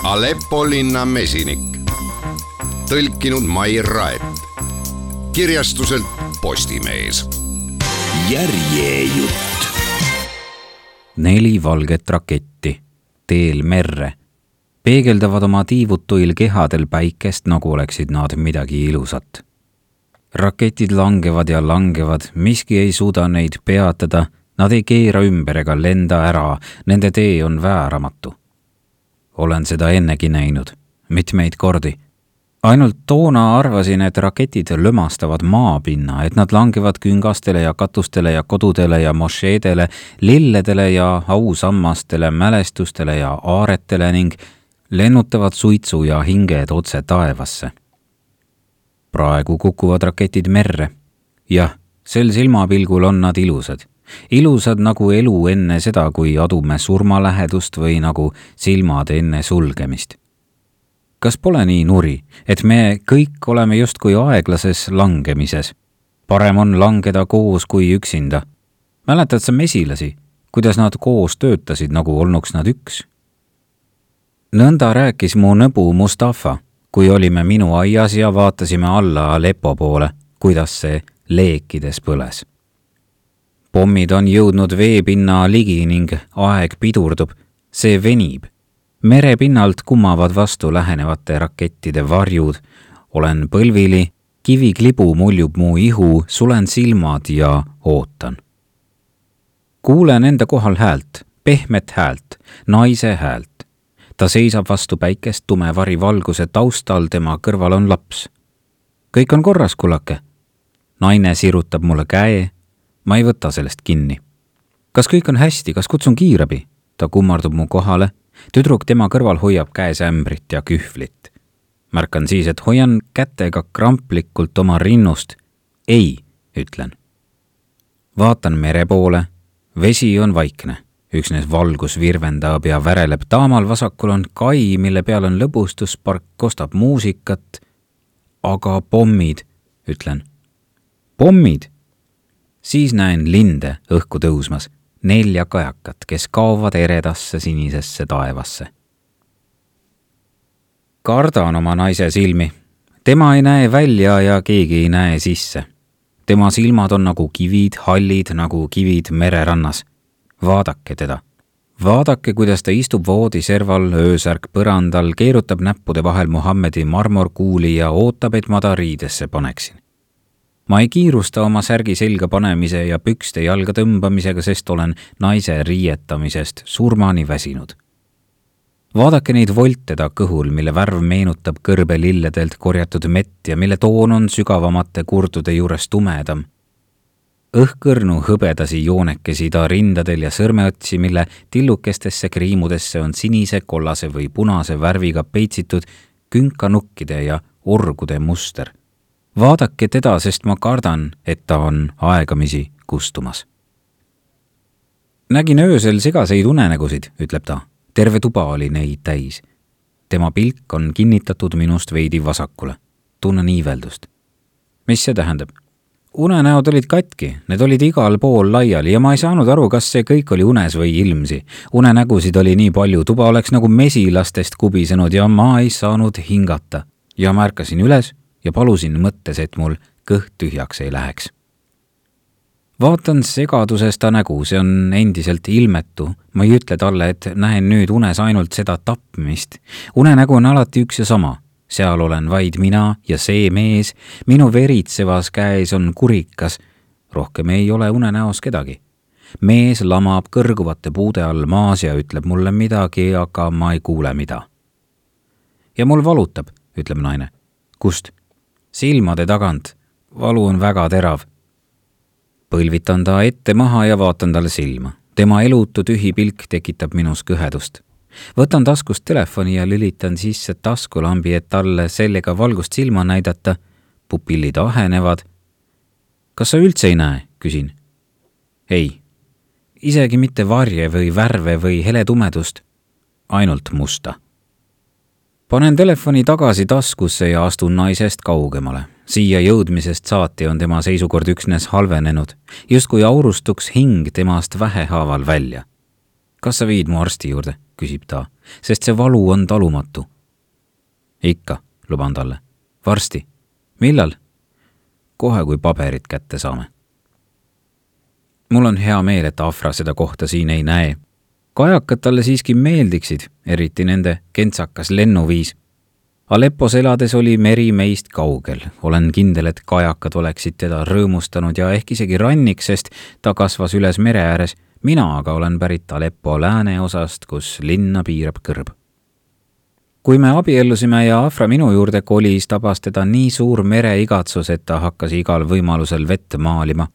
Aleppo linna mesinik. tõlkinud Mair Raet, kirjastuselt Postimees. järjejutt. neli valget raketti teel merre peegeldavad oma tiivutuil kehadel päikest, nagu oleksid nad midagi ilusat. raketid langevad ja langevad, miski ei suuda neid peatada, nad ei keera ümber ega lenda ära, nende tee on vääramatu. Olen seda ennegi näinud, mitmeid kordi ainult toona arvasin, et raketid lömastavad maapinna, et nad langevad küngastele ja katustele ja kodudele ja mošeedele, lilledele ja ausammastele, mälestustele ja aaretele ning lennutavad suitsu ja hinged otse taevasse. praegu kukuvad raketid merre. jah, sel silmapilgul on nad ilusad. Ilusad nagu elu enne seda, kui adume surmalähedust või nagu silmad enne sulgemist kas pole nii nuri, et me kõik oleme justkui aeglases langemises? parem on langeda koos kui üksinda. mäletad sa mesilasi, kuidas nad koos töötasid, nagu olnuks nad üks? nõnda rääkis mu nõbu Mustafa, kui olime minu aias ja vaatasime alla Aleppo poole, kuidas see leekides põles. Pommid on jõudnud veepinna ligi ning aeg pidurdub, see venib merepinnalt kummavad vastu lähenevate rakettide varjud. olen põlvili, kiviklibu muljub mu ihu, sulen silmad ja ootan. kuulen enda kohal häält, pehmet häält, naise häält. ta seisab vastu päikest tume varivalguse taustal, tema kõrval on laps. kõik on korras, kullake. naine sirutab mulle käe. Ma ei võta sellest kinni. kas kõik on hästi, kas kutsun kiirabi? ta kummardub mu kohale tüdruk tema kõrval hoiab käes ämbrit ja kühvlit. märkan siis, et hoian kätega kramplikult oma rinnust. ei, ütlen. vaatan mere poole, vesi on vaikne, üksnes valgus virvendab ja väreleb, taamal vasakul on kai, mille peal on lõbustuspark, kostab muusikat. aga pommid, ütlen. pommid? Siis näen linde õhku tõusmas nelja kajakat, kes kaovad eredasse sinisesse taevasse. kardan oma naise silmi. tema ei näe välja ja keegi ei näe sisse. tema silmad on nagu kivid, hallid nagu kivid mererannas. vaadake teda. vaadake, kuidas ta istub voodiserval, öösärk põrandal, keerutab näppude vahel Muhammedi marmorkuuli ja ootab, et ma ta riidesse paneksin ma ei kiirusta oma särgi selga panemise ja pükste jalga tõmbamisega, sest olen naise riietamisest surmani väsinud. vaadake neid volte ta kõhul, mille värv meenutab kõrbelilledelt korjatud mett ja mille toon on sügavamate kurdude juures tumedam. õhkõrnu hõbedasi joonekesi ta rindadel ja sõrmeotsi, mille tillukestesse kriimudesse on sinise, kollase või punase värviga peitsitud künkanukkide ja orgude muster vaadake teda, sest ma kardan, et ta on aegamisi kustumas. nägin öösel segaseid unenägusid, ütleb ta. terve tuba oli neid täis. tema pilk on kinnitatud minust veidi vasakule. tunnen iiveldust. mis see tähendab? unenäod olid katki, need olid igal pool laiali ja ma ei saanud aru, kas see kõik oli unes või ilmsi. unenägusid oli nii palju, tuba oleks nagu mesilastest kubisenud ja ma ei saanud hingata. ja ma ärkasin üles ja palusin mõttes, et mul kõht tühjaks ei läheks. vaatan segaduses ta nägu, see on endiselt ilmetu. ma ei ütle talle, et näen nüüd unes ainult seda tapmist. unenägu on alati üks ja sama. seal olen vaid mina ja see mees, minu veritsevas käes on kurikas. rohkem ei ole unenäos kedagi mees lamab kõrguvate puude all maas ja ütleb mulle midagi, aga ma ei kuule, mida. ja mul valutab, ütleb naine. kust? Silmade tagant. valu on väga terav. põlvitan ta ette maha ja vaatan talle silma. tema elutu tühi pilk tekitab minus kõhedust. võtan taskust telefoni ja lülitan sisse taskulambi, et talle sellega valgust silma näidata. pupillid ahenevad. kas sa üldse ei näe, küsin. ei, isegi mitte varje või värve või heletumedust, ainult musta panen telefoni tagasi taskusse ja astun naisest kaugemale. siia jõudmisest saati on tema seisukord üksnes halvenenud, justkui aurustuks hing temast vähehaaval välja. kas sa viid mu arsti juurde, küsib ta, sest see valu on talumatu. ikka, luban talle. varsti. millal? kohe, kui paberid kätte saame. mul on hea meel, et Afra seda kohta siin ei näe kajakad talle siiski meeldiksid, eriti nende kentsakas lennuviis. Aleppos elades oli meri meist kaugel, olen kindel, et kajakad oleksid teda rõõmustanud ja ehk isegi rannik, sest ta kasvas üles mere ääres. mina aga olen pärit Aleppo lääneosast, kus linna piirab kõrb. kui me abiellusime ja Afra minu juurde kolis, tabas teda nii suur mereigatsus, et ta hakkas igal võimalusel vett maalima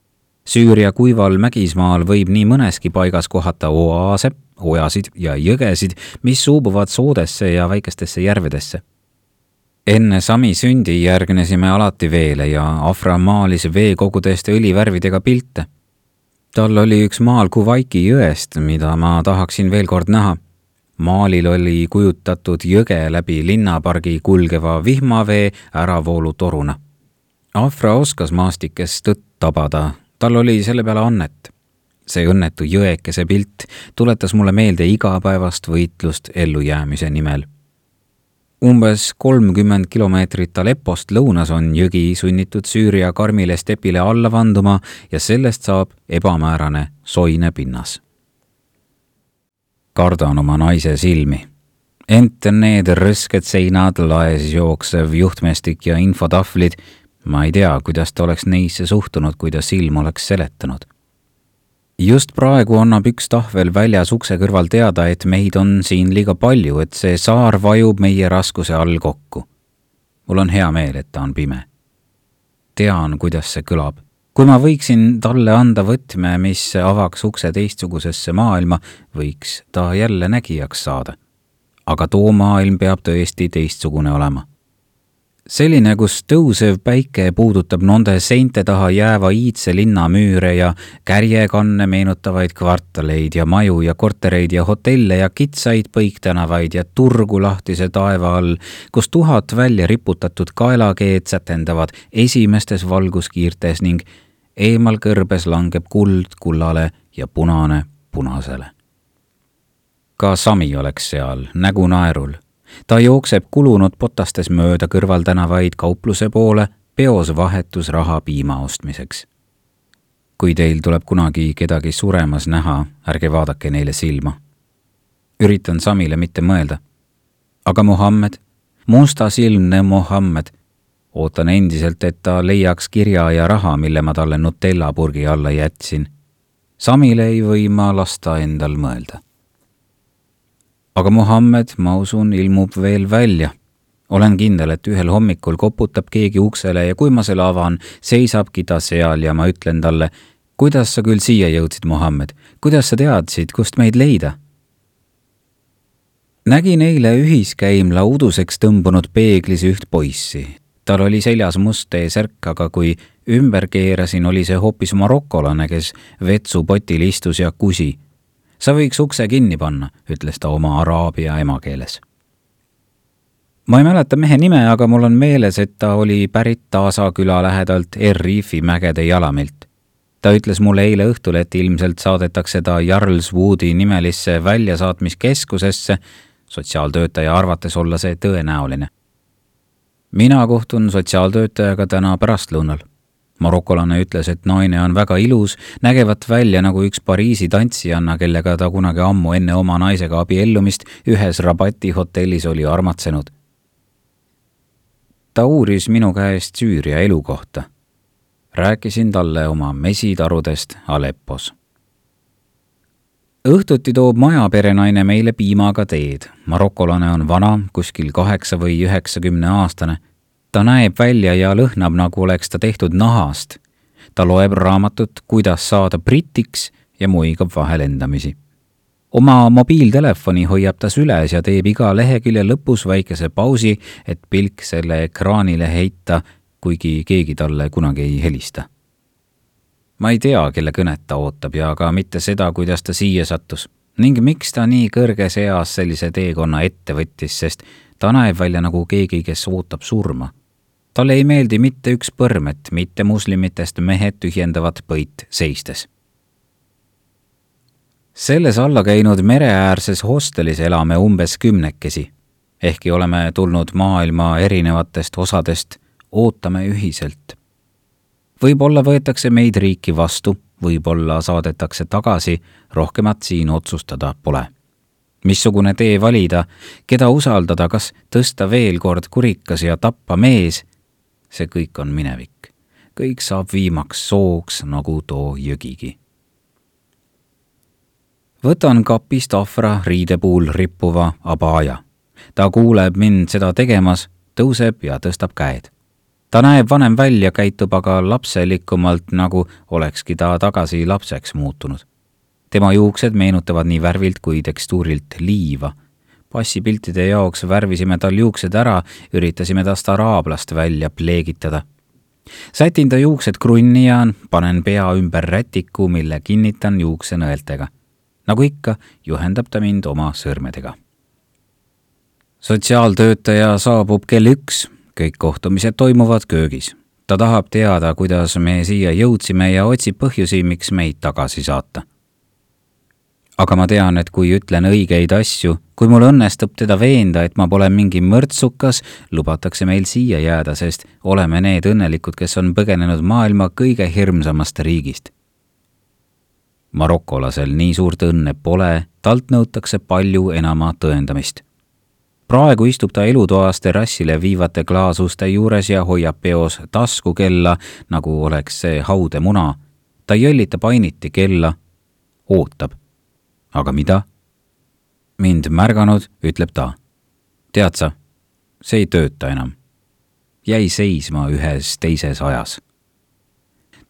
Süüria kuival mägismaal võib nii mõneski paigas kohata oaase, ojasid ja jõgesid, mis suubuvad soodesse ja väikestesse järvedesse. enne Sami sündi järgnesime alati veele ja Afra maalis veekogudest õlivärvidega pilte. tal oli üks maal Kuvaiki jõest, mida ma tahaksin veel kord näha. maalil oli kujutatud jõge läbi linnapargi kulgeva vihmavee äravoolutoruna. Afra oskas maastikes tõtt tabada tal oli selle peale annet. See õnnetu jõekese pilt tuletas mulle meelde igapäevast võitlust ellujäämise nimel. umbes kolmkümmend kilomeetrit Aleppost lõunas on jõgi sunnitud Süüria karmile stepile alla vanduma ja sellest saab ebamäärane soine pinnas. kardan oma naise silmi ent need rõsked seinad, laes jooksev juhtmestik ja infotahvlid ma ei tea, kuidas ta oleks neisse suhtunud, kui ta silm oleks seletanud. Just praegu annab üks tahvel väljas ukse kõrval teada, et meid on siin liiga palju, et see saar vajub meie raskuse all kokku. mul on hea meel, et ta on pime. tean, kuidas see kõlab. kui ma võiksin talle anda võtme, mis avaks ukse teistsugusesse maailma, võiks ta jälle nägijaks saada. aga too maailm peab tõesti teistsugune olema selline, kus tõusev päike puudutab nonde seinte taha jääva iidse linna müüre ja kärjekanne meenutavaid kvartaleid ja maju ja kortereid ja hotelle ja kitsaid põiktänavaid ja turgu lahtise taeva all, kus tuhat välja riputatud kaelakeed sätendavad esimestes valguskiirtes ning eemal kõrbes langeb kuld kullale ja punane punasele. ka Sami oleks seal, nägu naerul ta jookseb kulunud potastes mööda kõrvaltänavaid kaupluse poole peos vahetusraha piima ostmiseks. kui teil tuleb kunagi kedagi suremas näha, ärge vaadake neile silma. üritan Samile mitte mõelda. aga Muhammed, mustasilmne Muhammed, ootan endiselt, et ta leiaks kirja ja raha, mille ma talle Nutella purgi alla jätsin. Samile ei või ma lasta endal mõelda aga Muhammed, ma usun, ilmub veel välja. olen kindel, et ühel hommikul koputab keegi uksele ja kui ma selle avan, seisabki ta seal ja ma ütlen talle, kuidas sa küll siia jõudsid, Muhammed, kuidas sa teadsid, kust meid leida? nägin eile ühiskäimla uduseks tõmbunud peeglis üht poissi. tal oli seljas must T-särk, aga kui ümber keerasin, oli see hoopis marokolane, kes vetsupotil istus ja kusi sa võiks ukse kinni panna, ütles ta oma araabia emakeeles. ma ei mäleta mehe nime, aga mul on meeles, et ta oli pärit Taasa küla lähedalt Er-Rifi mägede jalamilt. ta ütles mulle eile õhtul, et ilmselt saadetakse ta Jarlswoodi nimelisse väljasaatmiskeskusesse, sotsiaaltöötaja arvates olla see tõenäoline. mina kohtun sotsiaaltöötajaga täna pärastlõunal marokolane ütles, et naine on väga ilus, nägevat välja nagu üks Pariisi tantsijanna, kellega ta kunagi ammu enne oma naisega abiellumist ühes Rabati hotellis oli armatsenud. ta uuris minu käest Süüria elu kohta. rääkisin talle oma mesitarudest Aleppos. õhtuti toob majaperenaine meile piimaga teed. marokolane on vana, kuskil kaheksa või üheksakümne aastane ta näeb välja ja lõhnab, nagu oleks ta tehtud nahast. ta loeb raamatut Kuidas saada britiks ja muigab vahel endamisi. oma mobiiltelefoni hoiab ta süles ja teeb iga lehekülje lõpus väikese pausi, et pilk selle ekraanile heita, kuigi keegi talle kunagi ei helista. ma ei tea, kelle kõnet ta ootab ja ka mitte seda, kuidas ta siia sattus ning miks ta nii kõrges eas sellise teekonna ette võttis, sest ta näeb välja nagu keegi, kes ootab surma. Talle ei meeldi mitte üks põrm, et mitte moslemitest mehed tühjendavad põit seistes. selles alla käinud mereäärses hostelis elame umbes kümnekesi. ehkki oleme tulnud maailma erinevatest osadest, ootame ühiselt. võib-olla võetakse meid riiki vastu võib-olla saadetakse tagasi, rohkemat siin otsustada pole. missugune tee valida, keda usaldada, kas tõsta veel kord kurikas ja tappa mees, see kõik on minevik. kõik saab viimaks sooks, nagu too jõgigi. võtan kapist ahvra riidepuul rippuva abaja. ta kuuleb mind seda tegemas, tõuseb ja tõstab käed ta näeb vanem välja, käitub aga lapselikumalt, nagu olekski ta tagasi lapseks muutunud. tema juuksed meenutavad nii värvilt kui tekstuurilt liiva. Passipiltide jaoks värvisime tal juuksed ära, üritasime tast araablast välja pleegitada. sätin ta juuksed krunni ja panen pea ümber rätiku, mille kinnitan juuksenõeltega. nagu ikka, juhendab ta mind oma sõrmedega sotsiaaltöötaja saabub kell üks kõik kohtumised toimuvad köögis. ta tahab teada, kuidas me siia jõudsime ja otsib põhjusi, miks meid tagasi saata. Aga ma tean, et kui ütlen õigeid asju, kui mul õnnestub teda veenda, et ma pole mingi mõrtsukas, lubatakse meil siia jääda, sest oleme need õnnelikud, kes on põgenenud maailma kõige hirmsamast riigist. marokolasel nii suurt õnne pole, talt nõutakse palju enama tõendamist praegu istub ta elutoas terrassile viivate klaasuste juures ja hoiab peos taskukella, nagu oleks see haudemuna. ta jõllitab ainiti kella, ootab. Aga mida? mind märganud, ütleb ta. tead sa, see ei tööta enam. jäi seisma ühes teises ajas.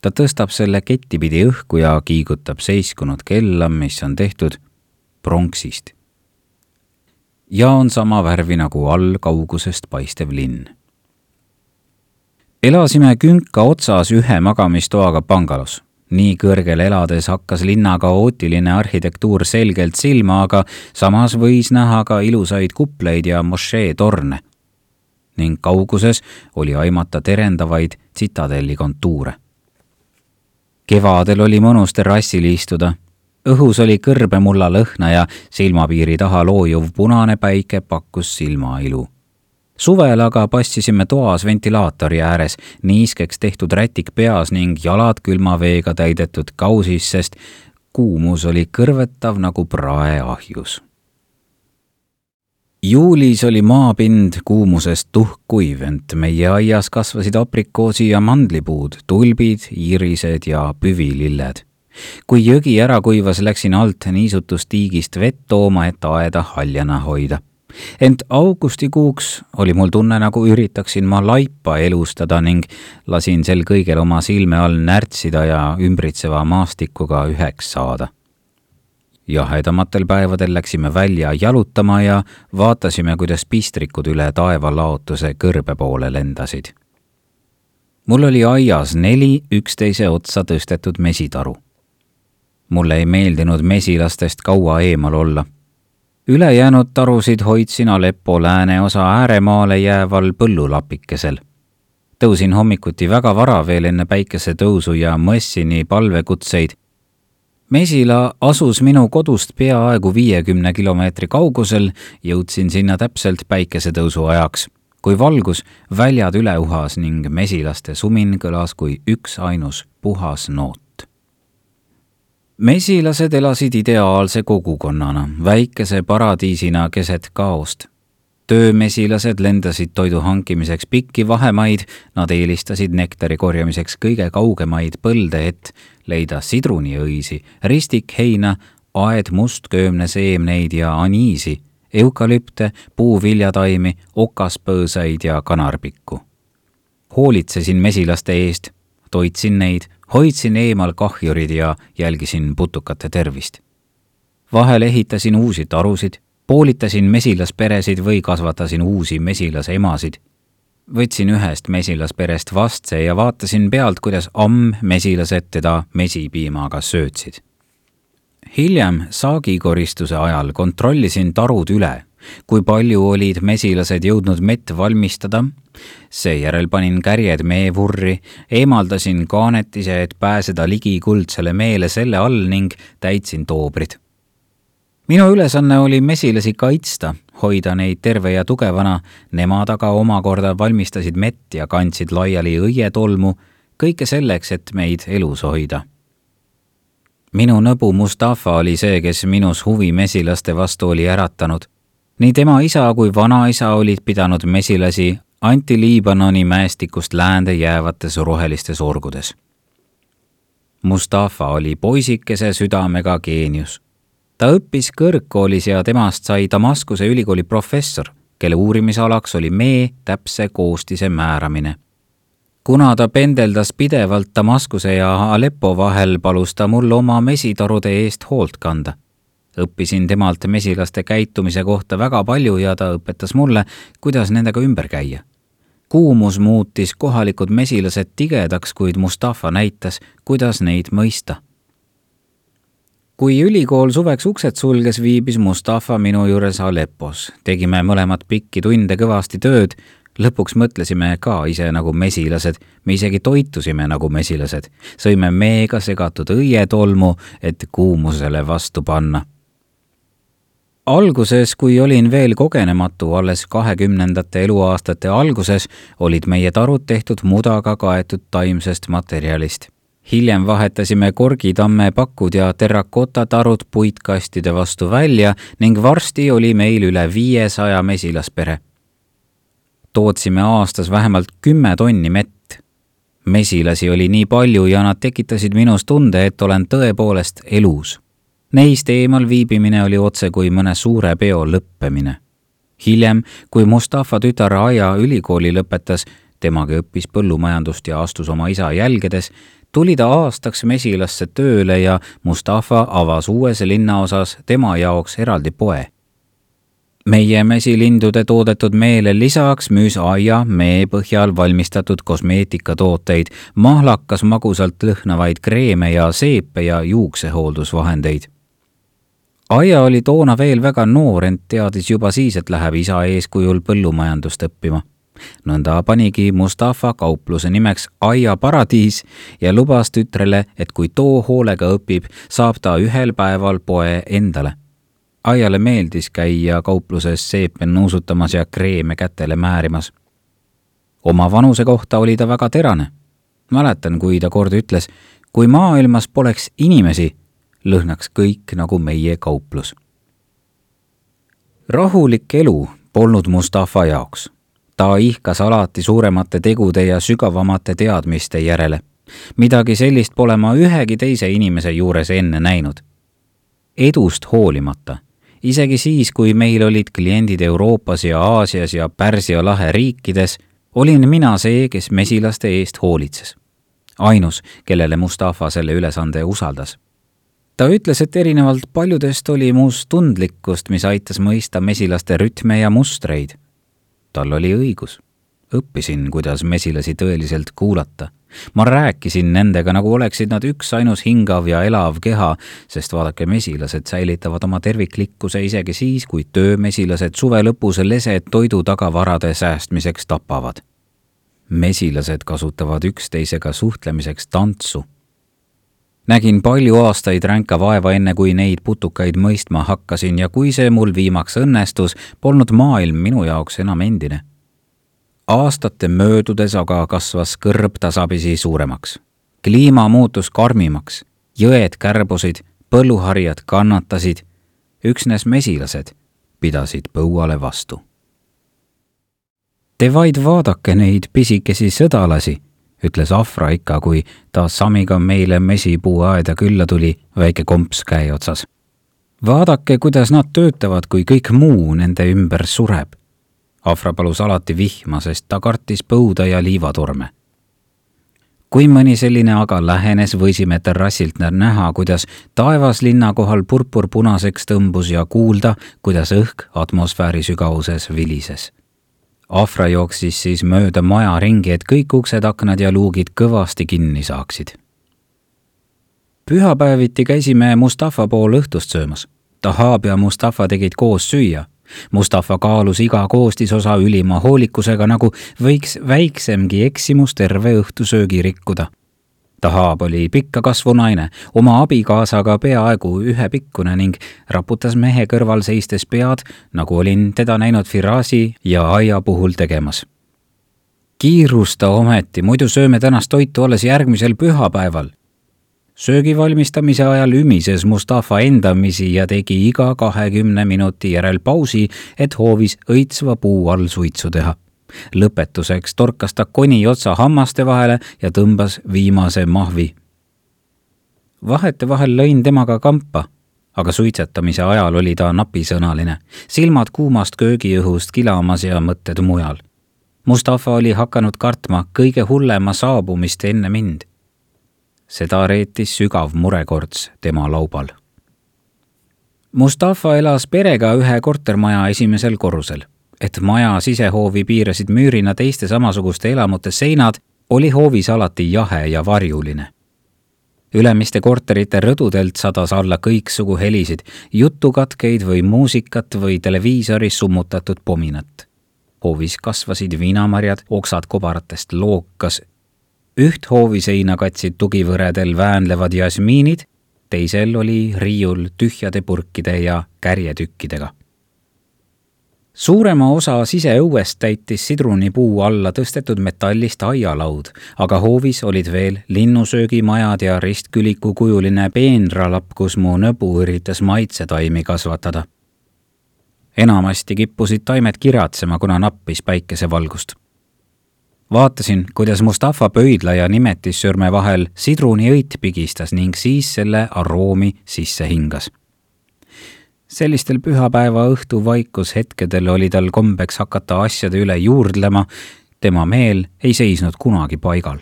ta tõstab selle kettipidi õhku ja kiigutab seiskunud kella, mis on tehtud pronksist ja on sama värvi nagu all kaugusest paistev linn. elasime künka otsas ühe magamistoaga bangalos. Nii kõrgel elades hakkas linna kaootiline arhitektuur selgelt silma, aga samas võis näha ka ilusaid kupleid ja mošeetorne. ning kauguses oli aimata terendavaid tsitadelli kontuure. kevadel oli mõnus terrassil istuda õhus oli kõrbemulla lõhna ja silmapiiri taha loojuv punane päike pakkus silmailu. Suvel aga passisime toas ventilaatori ääres, niiskeks tehtud rätik peas ning jalad külma veega täidetud kausis, sest kuumus oli kõrvetav nagu prae ahjus. Juulis oli maapind kuumusest tuhkuiv, ent meie aias kasvasid aprikoosi ja mandlipuud, tulbid, iirised ja püvililled. Kui jõgi ära kuivas, läksin alt niisutustiigist vett tooma, et aeda haljana hoida. Ent augustikuuks oli mul tunne, nagu üritaksin ma laipa elustada ning lasin sel kõigel oma silme all närtsida ja ümbritseva maastikuga üheks saada jahedamatel päevadel läksime välja jalutama ja vaatasime, kuidas pistrikud üle taevalaotuse kõrbe poole lendasid. mul oli aias neli üksteise otsa tõstetud mesitaru mulle ei meeldinud mesilastest kaua eemal olla. Ülejäänud tarusid hoidsin Aleppo lääneosa ääremaale jääval põllulapikesel. tõusin hommikuti väga vara veel enne päikesetõusu ja mõssini palvekutseid. mesila asus minu kodust peaaegu viiekümne kilomeetri kaugusel, jõudsin sinna täpselt päikesetõusu ajaks kui valgus väljad üle uhas ning mesilaste sumin kõlas kui üksainus puhas noot mesilased elasid ideaalse kogukonnana, väikese paradiisina keset kaost. töömesilased lendasid toidu hankimiseks pikki vahemaid, nad eelistasid nektari korjamiseks kõige kaugemaid põlde, et leida sidruniõisi, ristikheina, aedmustköömneseemneid ja aniisi, eukalüpte, puuviljataimi, okaspõõsaid ja kanarpikku. hoolitsesin mesilaste eest, toitsin neid hoidsin eemal kahjurid ja jälgisin putukate tervist. vahel ehitasin uusi tarusid, poolitasin mesilasperesid või kasvatasin uusi mesilasemasid. võtsin ühest mesilasperest vastse ja vaatasin pealt, kuidas amm-mesilased teda mesipiimaga söötsid. hiljem saagikoristuse ajal kontrollisin tarud üle kui palju olid mesilased jõudnud mett valmistada. seejärel panin kärjed meevurri, eemaldasin kaanetise, et pääseda ligi kuldsele meele selle all ning täitsin toobrid. minu ülesanne oli mesilasi kaitsta, hoida neid terve ja tugevana, nemad aga omakorda valmistasid mett ja kandsid laiali õietolmu, kõike selleks, et meid elus hoida minu nõbu Mustafa oli see, kes minus huvi mesilaste vastu oli äratanud nii tema isa kui vanaisa olid pidanud mesilasi Anti-Liibanoni mäestikust läände jäävates rohelistes orgudes. Mustafa oli poisikese südamega geenius. ta õppis kõrgkoolis ja temast sai Damaskuse ülikooli professor, kelle uurimisalaks oli mee täpse koostise määramine. kuna ta pendeldas pidevalt Damaskuse ja Aleppo vahel, palus ta mul oma mesitarude eest hoolt kanda õppisin temalt mesilaste käitumise kohta väga palju ja ta õpetas mulle, kuidas nendega ümber käia. kuumus muutis kohalikud mesilased tigedaks, kuid Mustafa näitas, kuidas neid mõista. kui ülikool suveks uksed sulges, viibis Mustafa minu juures Aleppos. tegime mõlemad pikki tunde kõvasti tööd, lõpuks mõtlesime ka ise nagu mesilased, me isegi toitusime nagu mesilased, sõime meega segatud õietolmu, et kuumusele vastu panna alguses, kui olin veel kogenematu, alles kahekümnendate eluaastate alguses, olid meie tarud tehtud mudaga kaetud taimsest materjalist. hiljem vahetasime korgitamme pakud ja terrakotatarud puitkastide vastu välja ning varsti oli meil üle viiesaja mesilaspere. tootsime aastas vähemalt kümme tonni mett. mesilasi oli nii palju ja nad tekitasid minus tunde, et olen tõepoolest elus Neist eemal viibimine oli otse kui mõne suure peo lõppemine. hiljem, kui Mustafa tütar Aja ülikooli lõpetas, temagi õppis põllumajandust ja astus oma isa jälgedes, tuli ta aastaks mesilasse tööle ja Mustafa avas uues linnaosas tema jaoks eraldi poe. meie mesilindude toodetud meele lisaks müüs aia mee põhjal valmistatud kosmeetikatooteid, mahlakas magusalt lõhnavaid kreeme ja seepe ja juuksehooldusvahendeid Aia oli toona veel väga noor, ent teadis juba siis, et läheb isa eeskujul põllumajandust õppima. nõnda panigi Mustafa kaupluse nimeks Aia paradiis ja lubas tütrele, et kui too hoolega õpib, saab ta ühel päeval poe endale. Aiale meeldis käia kaupluses seepe nuusutamas ja kreeme kätele määrimas. oma vanuse kohta oli ta väga terane. mäletan, kui ta kord ütles, kui maailmas poleks inimesi lõhnaks kõik nagu meie kauplus. rahulik elu polnud Mustafa jaoks. ta ihkas alati suuremate tegude ja sügavamate teadmiste järele. midagi sellist pole ma ühegi teise inimese juures enne näinud. edust hoolimata, isegi siis, kui meil olid kliendid Euroopas ja Aasias ja Pärsia lahe riikides, olin mina see, kes mesilaste eest hoolitses ainus, kellele Mustafa selle ülesande usaldas ta ütles, et erinevalt paljudest oli muus tundlikkust, mis aitas mõista mesilaste rütme ja mustreid. tal oli õigus. õppisin, kuidas mesilasi tõeliselt kuulata. ma rääkisin nendega, nagu oleksid nad üksainus hingav ja elav keha, sest vaadake, mesilased säilitavad oma terviklikkuse isegi siis, kui töömesilased suve lõpus lesed toidutagavarade säästmiseks tapavad. mesilased kasutavad üksteisega suhtlemiseks tantsu nägin palju aastaid ränka vaeva, enne kui neid putukaid mõistma hakkasin ja kui see mul viimaks õnnestus, polnud maailm minu jaoks enam endine. aastate möödudes aga kasvas kõrb tasapisi suuremaks. kliima muutus karmimaks, jõed kärbusid, põlluharjad kannatasid, üksnes mesilased pidasid põuale vastu. Te vaid vaadake neid pisikesi sõdalasi ütles Afra ikka, kui ta Samiga meile mesipuuaeda külla tuli, väike komps käe otsas. vaadake, kuidas nad töötavad, kui kõik muu nende ümber sureb. Afra palus alati vihma, sest ta kartis põuda ja liivatorme. kui mõni selline aga lähenes, võisime terrassilt näha, kuidas taevas linna kohal purpurpunaseks tõmbus ja kuulda, kuidas õhk atmosfääri sügavuses vilises. Afra jooksis siis mööda maja ringi, et kõik uksed, aknad ja luugid kõvasti kinni saaksid. pühapäeviti käisime Mustafa pool õhtust söömas. Tahab ja Mustafa tegid koos süüa Mustafa kaalus iga koostisosa ülima hoolikusega, nagu võiks väiksemgi eksimus terve õhtusöögi rikkuda. Tahab oli pikka kasvu naine, oma abikaasaga peaaegu ühepikkune ning raputas mehe kõrval seistes pead, nagu olin teda näinud Firasi ja aia puhul tegemas. kiirusta ometi, muidu sööme tänast toitu alles järgmisel pühapäeval söögi valmistamise ajal ümises Mustafa endamisi ja tegi iga kahekümne minuti järel pausi, et hoovis õitsva puu all suitsu teha. Lõpetuseks torkas ta koni otsa hammaste vahele ja tõmbas viimase mahvi. vahetevahel lõin temaga kampa, aga suitsetamise ajal oli ta napisõnaline, silmad kuumast köögiõhust kilamas ja mõtted mujal. Mustafa oli hakanud kartma kõige hullema saabumist enne mind seda reetis sügav murekorts tema laubal. Mustafa elas perega ühe kortermaja esimesel korrusel. Et maja sisehoovi piirasid müürina teiste samasuguste elamute seinad, oli hoovis alati jahe ja varjuline. ülemiste korterite rõdudelt sadas alla kõiksugu helisid, jutukatkeid või muusikat või televiisoris summutatud pominat hoovis kasvasid viinamarjad, oksad kobaratest lookas üht hooviseina katsid tugivõredel väänlevad jasmiinid, teisel oli riiul tühjade purkide ja kärjetükkidega. Suurema osa siseõuest täitis sidrunipuu alla tõstetud metallist aialaud, aga hoovis olid veel linnusöögimajad ja ristküliku kujuline peenralapp, kus mu nõbu üritas maitsetaimi kasvatada. enamasti kippusid taimed kiratsema, kuna nappis päikesevalgust vaatasin, kuidas Mustafa pöidla ja nimetissõrme vahel sidruniõit pigistas ning siis selle aroomi sisse hingas. Sellistel pühapäeva õhtu vaikushetkedel oli tal kombeks hakata asjade üle juurdlema, tema meel ei seisnud kunagi paigal.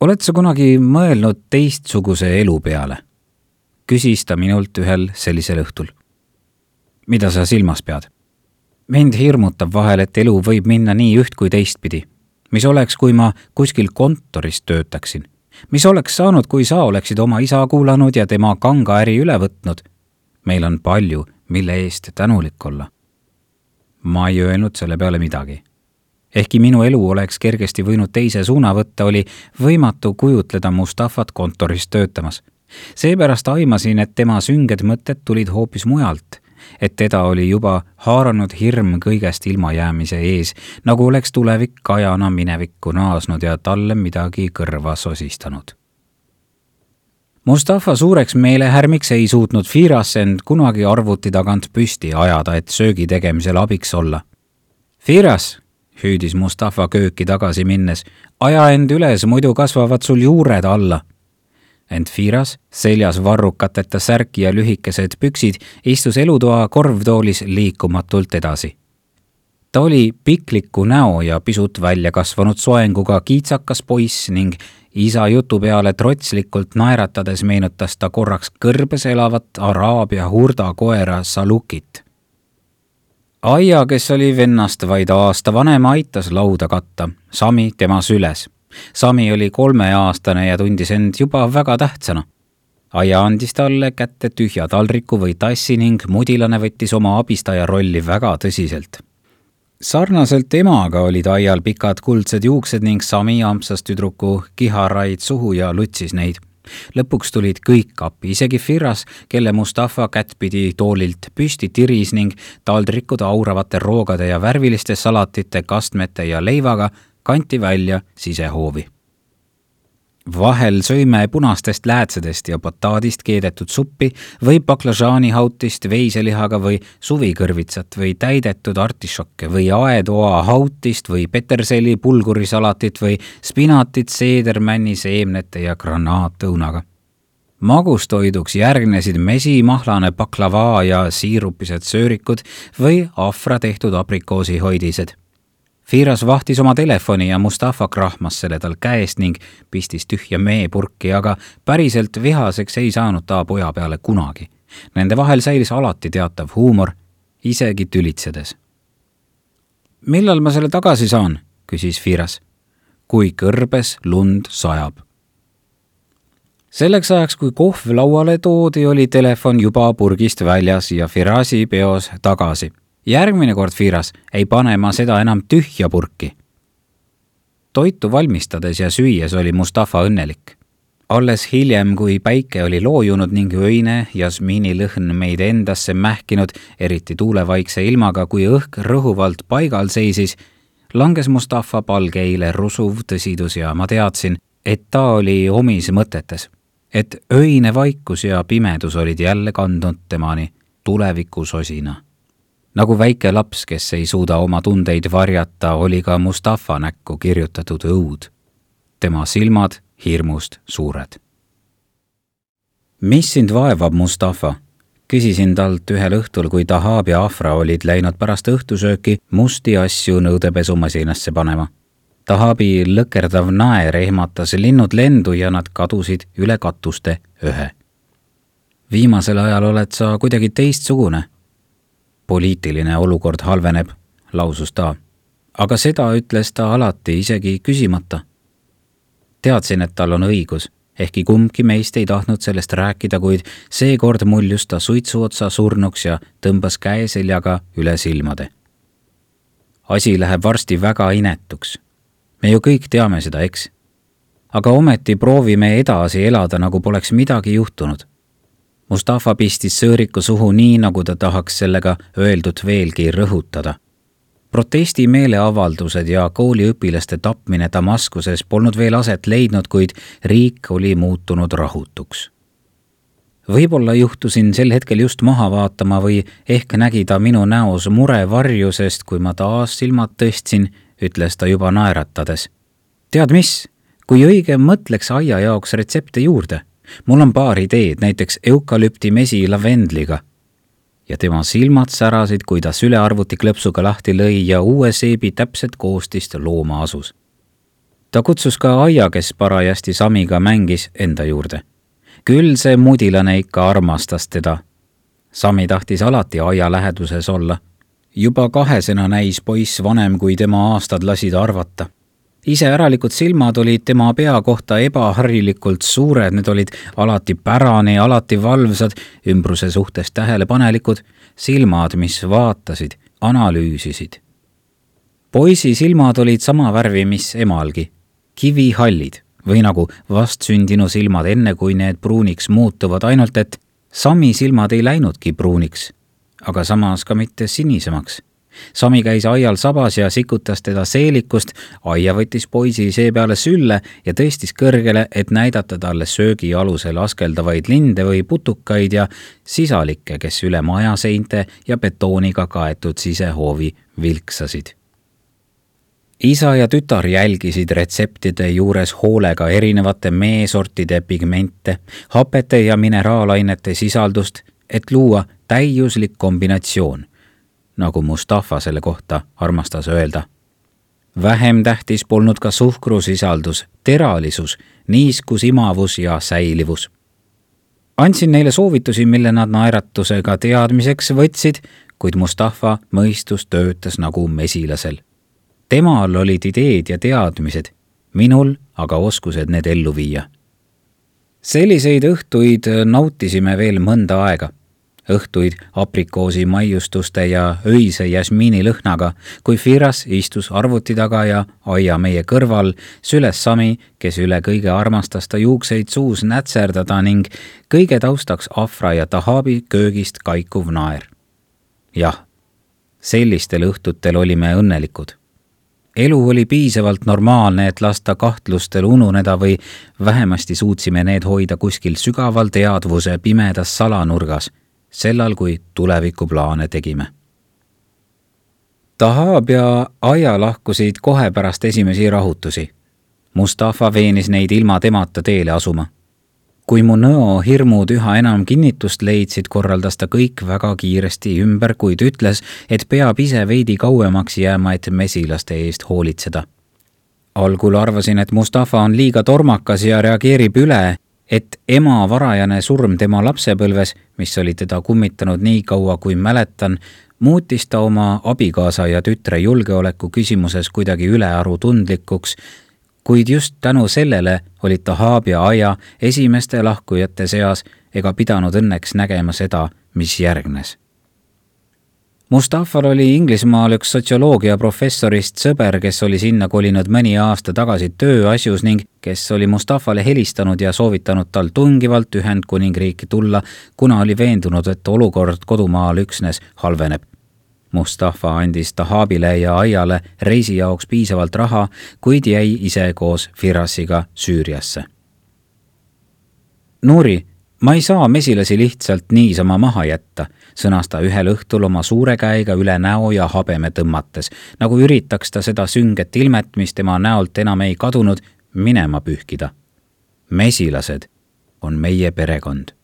oled sa kunagi mõelnud teistsuguse elu peale? küsis ta minult ühel sellisel õhtul. mida sa silmas pead? mind hirmutab vahel, et elu võib minna nii üht kui teistpidi. mis oleks, kui ma kuskil kontoris töötaksin? mis oleks saanud, kui sa oleksid oma isa kuulanud ja tema kanga äri üle võtnud? Meil on palju, mille eest tänulik olla. ma ei öelnud selle peale midagi. ehkki minu elu oleks kergesti võinud teise suuna võtta, oli võimatu kujutleda Mustafat kontoris töötamas. seepärast aimasin, et tema sünged mõtted tulid hoopis mujalt et teda oli juba haaranud hirm kõigest ilmajäämise ees, nagu oleks tulevik ajana minevikku naasnud ja talle midagi kõrva sosistanud. Mustafa suureks meelehärmiks ei suutnud Firas end kunagi arvuti tagant püsti ajada, et söögi tegemisel abiks olla. Firas, hüüdis Mustafa kööki tagasi minnes, aja end üles, muidu kasvavad sul juured alla ent Firas, seljas varrukateta särk ja lühikesed püksid, istus elutoa korvtoolis liikumatult edasi. Ta oli pikliku näo ja pisut välja kasvanud soenguga kiitsakas poiss ning isa jutu peale trotslikult naeratades meenutas ta korraks kõrbes elavat Araabia hurda koera Salukit. Aia, kes oli vennast vaid aasta vanem, aitas lauda katta, Sami tema süles Sami oli kolmeaastane ja tundis end juba väga tähtsana. Aia andis talle kätte tühja taldriku või tassi ning mudilane võttis oma abistaja rolli väga tõsiselt. Sarnaselt emaga olid Aial pikad kuldsed juuksed ning Sami ampsas tüdruku kiharaid suhu ja lutsis neid lõpuks tulid kõik appi, isegi Firas, kelle Mustafa kättpidi toolilt püsti tiris ning taldrikud auravate roogade ja värviliste salatite, kastmete ja leivaga kanti välja sisehoovi. Vahel sõime punastest läätsedest ja bataadist keedetud suppi või baklažaanihautist veiselihaga või suvikõrvitsat või täidetud artišokke või aetoa hautist või peterselli pulgurisalatit või spinatit seedermänni seemnete ja granaatõunaga. Magustoiduks järgnesid mesimahlane baklavaa ja siirupised söörikud või ahvra tehtud aprikoosihoidised Firas vahtis oma telefoni ja Mustafa krahmas selle tal käest ning pistis tühja meepurki, aga päriselt vihaseks ei saanud ta poja peale kunagi. Nende vahel säilis alati teatav huumor, isegi tülitsedes. millal ma selle tagasi saan? küsis Firas. kui kõrbes lund sajab. selleks ajaks, kui kohv lauale toodi, oli telefon juba purgist väljas ja Firasi peos tagasi järgmine kord, Firas, ei pane ma seda enam tühja purki. toitu valmistades ja süües oli Mustafa õnnelik. alles hiljem, kui päike oli loojunud ning öine jasmiinilõhn meid endasse mähkinud, eriti tuulevaikse ilmaga, kui õhk rõhuvalt paigal seisis, langes Mustafa palgeile rusuv tõsidus ja ma teadsin, et ta oli omis mõtetes. et öine vaikus ja pimedus olid jälle kandnud temani tulevikusosina nagu väike laps, kes ei suuda oma tundeid varjata, oli ka Mustafa näkku kirjutatud õud. tema silmad hirmust suured. mis sind vaevab, Mustafa? küsisin talt ühel õhtul, kui Tahab ja Afra olid läinud pärast õhtusööki musti asju nõudepesumasinasse panema. Tahabi lõkerdav naer ehmatas linnud lendu ja nad kadusid üle katuste ühe. viimasel ajal oled sa kuidagi teistsugune poliitiline olukord halveneb, lausus ta. aga seda ütles ta alati isegi küsimata. teadsin, et tal on õigus, ehkki kumbki meist ei tahtnud sellest rääkida, kuid seekord muljus ta suitsuotsa surnuks ja tõmbas käe seljaga üle silmade. asi läheb varsti väga inetuks. me ju kõik teame seda, eks? aga ometi proovime edasi elada, nagu poleks midagi juhtunud Mustafa pistis sõõriku suhu nii, nagu ta tahaks sellega öeldut veelgi rõhutada. protesti meeleavaldused ja kooliõpilaste tapmine Damaskuses polnud veel aset leidnud, kuid riik oli muutunud rahutuks. võib-olla juhtusin sel hetkel just maha vaatama või ehk nägi ta minu näos murevarju, sest kui ma taas silmad tõstsin, ütles ta juba naeratades. tead mis, kui õige mõtleks aia jaoks retsepte juurde mul on paar ideed, näiteks eukalüptimesi lavendliga. ja tema silmad särasid, kui ta sülearvuti klõpsuga lahti lõi ja uue seebi täpset koostist looma asus. ta kutsus ka Aia, kes parajasti Samiga mängis, enda juurde. küll see mudilane ikka armastas teda. Sami tahtis alati Aia läheduses olla. juba kahesena näis poiss vanem, kui tema aastad lasid arvata iseäralikud silmad olid tema pea kohta ebaharilikult suured, need olid alati pärani, alati valvsad, ümbruse suhtes tähelepanelikud, silmad, mis vaatasid, analüüsisid. poisi silmad olid sama värvi, mis emalgi, kivihallid või nagu vastsündinu silmad, enne kui need pruuniks muutuvad, ainult et Sami silmad ei läinudki pruuniks, aga samas ka mitte sinisemaks Sami käis aial sabas ja sikutas teda seelikust, aia võttis poisi seepeale sülle ja tõstis kõrgele, et näidata talle söögi alusel askeldavaid linde või putukaid ja sisalikke, kes üle maja seinte ja betooniga kaetud sisehoovi vilksasid. Isa ja tütar jälgisid retseptide juures hoolega erinevate meesortide pigmente, hapete ja mineraalainete sisaldust, et luua täiuslik kombinatsioon nagu Mustafa selle kohta armastas öelda. vähem tähtis polnud ka suhkrusisaldus, teralisus, niiskus, imavus ja säilivus. andsin neile soovitusi, mille nad naeratusega teadmiseks võtsid, kuid Mustafa mõistus töötas nagu mesilasel. temal olid ideed ja teadmised, minul aga oskused need ellu viia. selliseid õhtuid nautisime veel mõnda aega õhtuid aprikoosi maiustuste ja öise jasmiinilõhnaga, kui Firas istus arvuti taga ja aia meie kõrval süles Sami, kes üle kõige armastas ta juukseid suus nätserdada ning kõige taustaks Afra ja Tahabi köögist kaikuv naer. jah, sellistel õhtutel olime õnnelikud elu oli piisavalt normaalne, et lasta kahtlustel ununeda või vähemasti suutsime need hoida kuskil sügaval teadvuse pimedas salanurgas sellal, kui tulevikuplaane tegime. Tahab ja Aia lahkusid kohe pärast esimesi rahutusi. Mustafa veenis neid ilma temata teele asuma. kui mu nõo hirmud üha enam kinnitust leidsid, korraldas ta kõik väga kiiresti ümber, kuid ütles, et peab ise veidi kauemaks jääma, et mesilaste eest hoolitseda. algul arvasin, et Mustafa on liiga tormakas ja reageerib üle, et ema varajane surm tema lapsepõlves, mis oli teda kummitanud nii kaua, kui mäletan, muutis ta oma abikaasa ja tütre julgeoleku küsimuses kuidagi ülearu tundlikuks kuid just tänu sellele olid ta Haabja aia esimeste lahkujate seas ega pidanud õnneks nägema seda, mis järgnes. Mustafal oli Inglismaal üks sotsioloogia professorist sõber, kes oli sinna kolinud mõni aasta tagasi tööasjus ning kes oli Mustafale helistanud ja soovitanud tal tungivalt Ühendkuningriiki tulla, kuna oli veendunud, et olukord kodumaal üksnes halveneb Mustafa andis Tahabile ja Aiale reisi jaoks piisavalt raha, kuid jäi ise koos Firasiga Süüriasse. Nuri, ma ei saa mesilasi lihtsalt niisama maha jätta, sõnas ta ühel õhtul oma suure käega üle näo ja habeme tõmmates, nagu üritaks ta seda sünget ilmet, mis tema näolt enam ei kadunud, minema pühkida. mesilased on meie perekond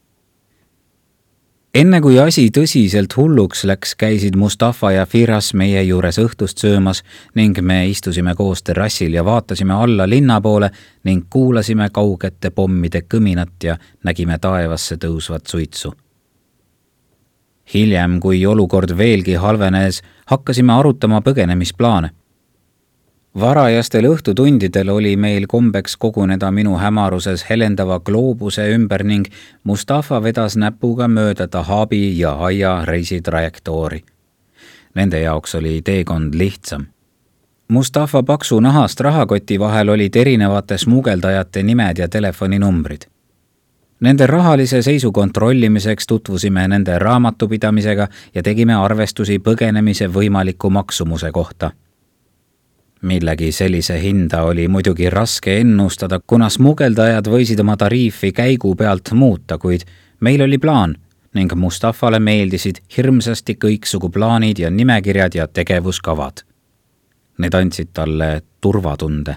enne kui asi tõsiselt hulluks läks, käisid Mustafa ja Firas meie juures õhtust söömas ning me istusime koos terrassil ja vaatasime alla linna poole ning kuulasime kaugete pommide kõminat ja nägime taevasse tõusvat suitsu. Hiljem, kui olukord veelgi halvenes, hakkasime arutama põgenemisplaane varajastel õhtutundidel oli meil kombeks koguneda minu hämaruses helendava gloobuse ümber ning Mustafa vedas näpuga mööda Tahabi ja Aia reisitrajektoori. Nende jaoks oli teekond lihtsam. Mustafa paksu nahast rahakoti vahel olid erinevate smugeldajate nimed ja telefoninumbrid. Nende rahalise seisu kontrollimiseks tutvusime nende raamatupidamisega ja tegime arvestusi põgenemise võimaliku maksumuse kohta millegi sellise hinda oli muidugi raske ennustada, kuna smugeldajad võisid oma tariifi käigu pealt muuta, kuid meil oli plaan ning Mustafale meeldisid hirmsasti kõiksugu plaanid ja nimekirjad ja tegevuskavad. Need andsid talle turvatunde.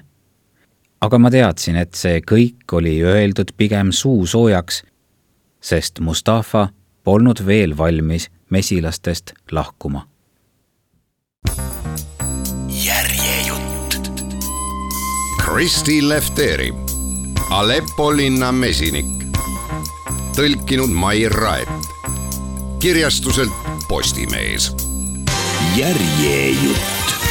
Aga ma teadsin, et see kõik oli öeldud pigem suusoojaks, sest Mustafa polnud veel valmis mesilastest lahkuma Kristi Lefteri, Aleppo linna mesinik. tõlkinud Mair Raed. kirjastuselt Postimees. järjejutt